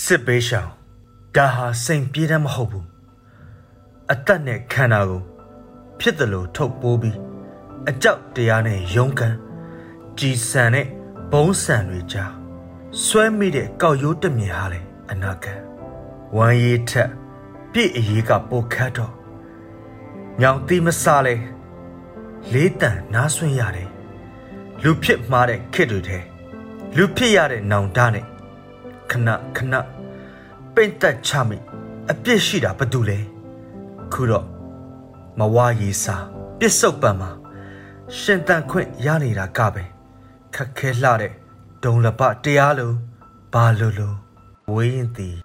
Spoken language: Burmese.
စစ်ဘေးရှောင်ဒါဟာစိန်ပြေးတမ်းမဟုတ်ဘူးအသက်နဲ့ခန္ဓာကိုဖြစ်တယ်လို့ထုတ်ပိုးပြီးအကြောက်တရားနဲ့ယုံကန်ကြည်စံတဲ့ဘုံစံတွေကြားဆွဲမိတဲ့ကောက်ရိုးတမြင်ဟာလေအနာဂတ်ဝမ်းရည်ထက်ပြည့်အရေးကပိုခတ်တော့ညောင်တိမစားလဲလေးတန်နားဆွင့်ရတယ်လူဖြစ်မှားတဲ့ခစ်တွေထဲလူဖြစ်ရတဲ့နောင်တနဲ့ ခဏခဏပိတ်သက်ချမိအပြစ်ရှိတာဘာတူလဲခုတော့မဝါရီစာပြစ်စုံပံမှာရှင်တန်ခွင့်ရနေတာကပဲခက်ခဲလှတဲ့ဒုံလပတရားလိုဘာလိုလိုဝေးရင်သည်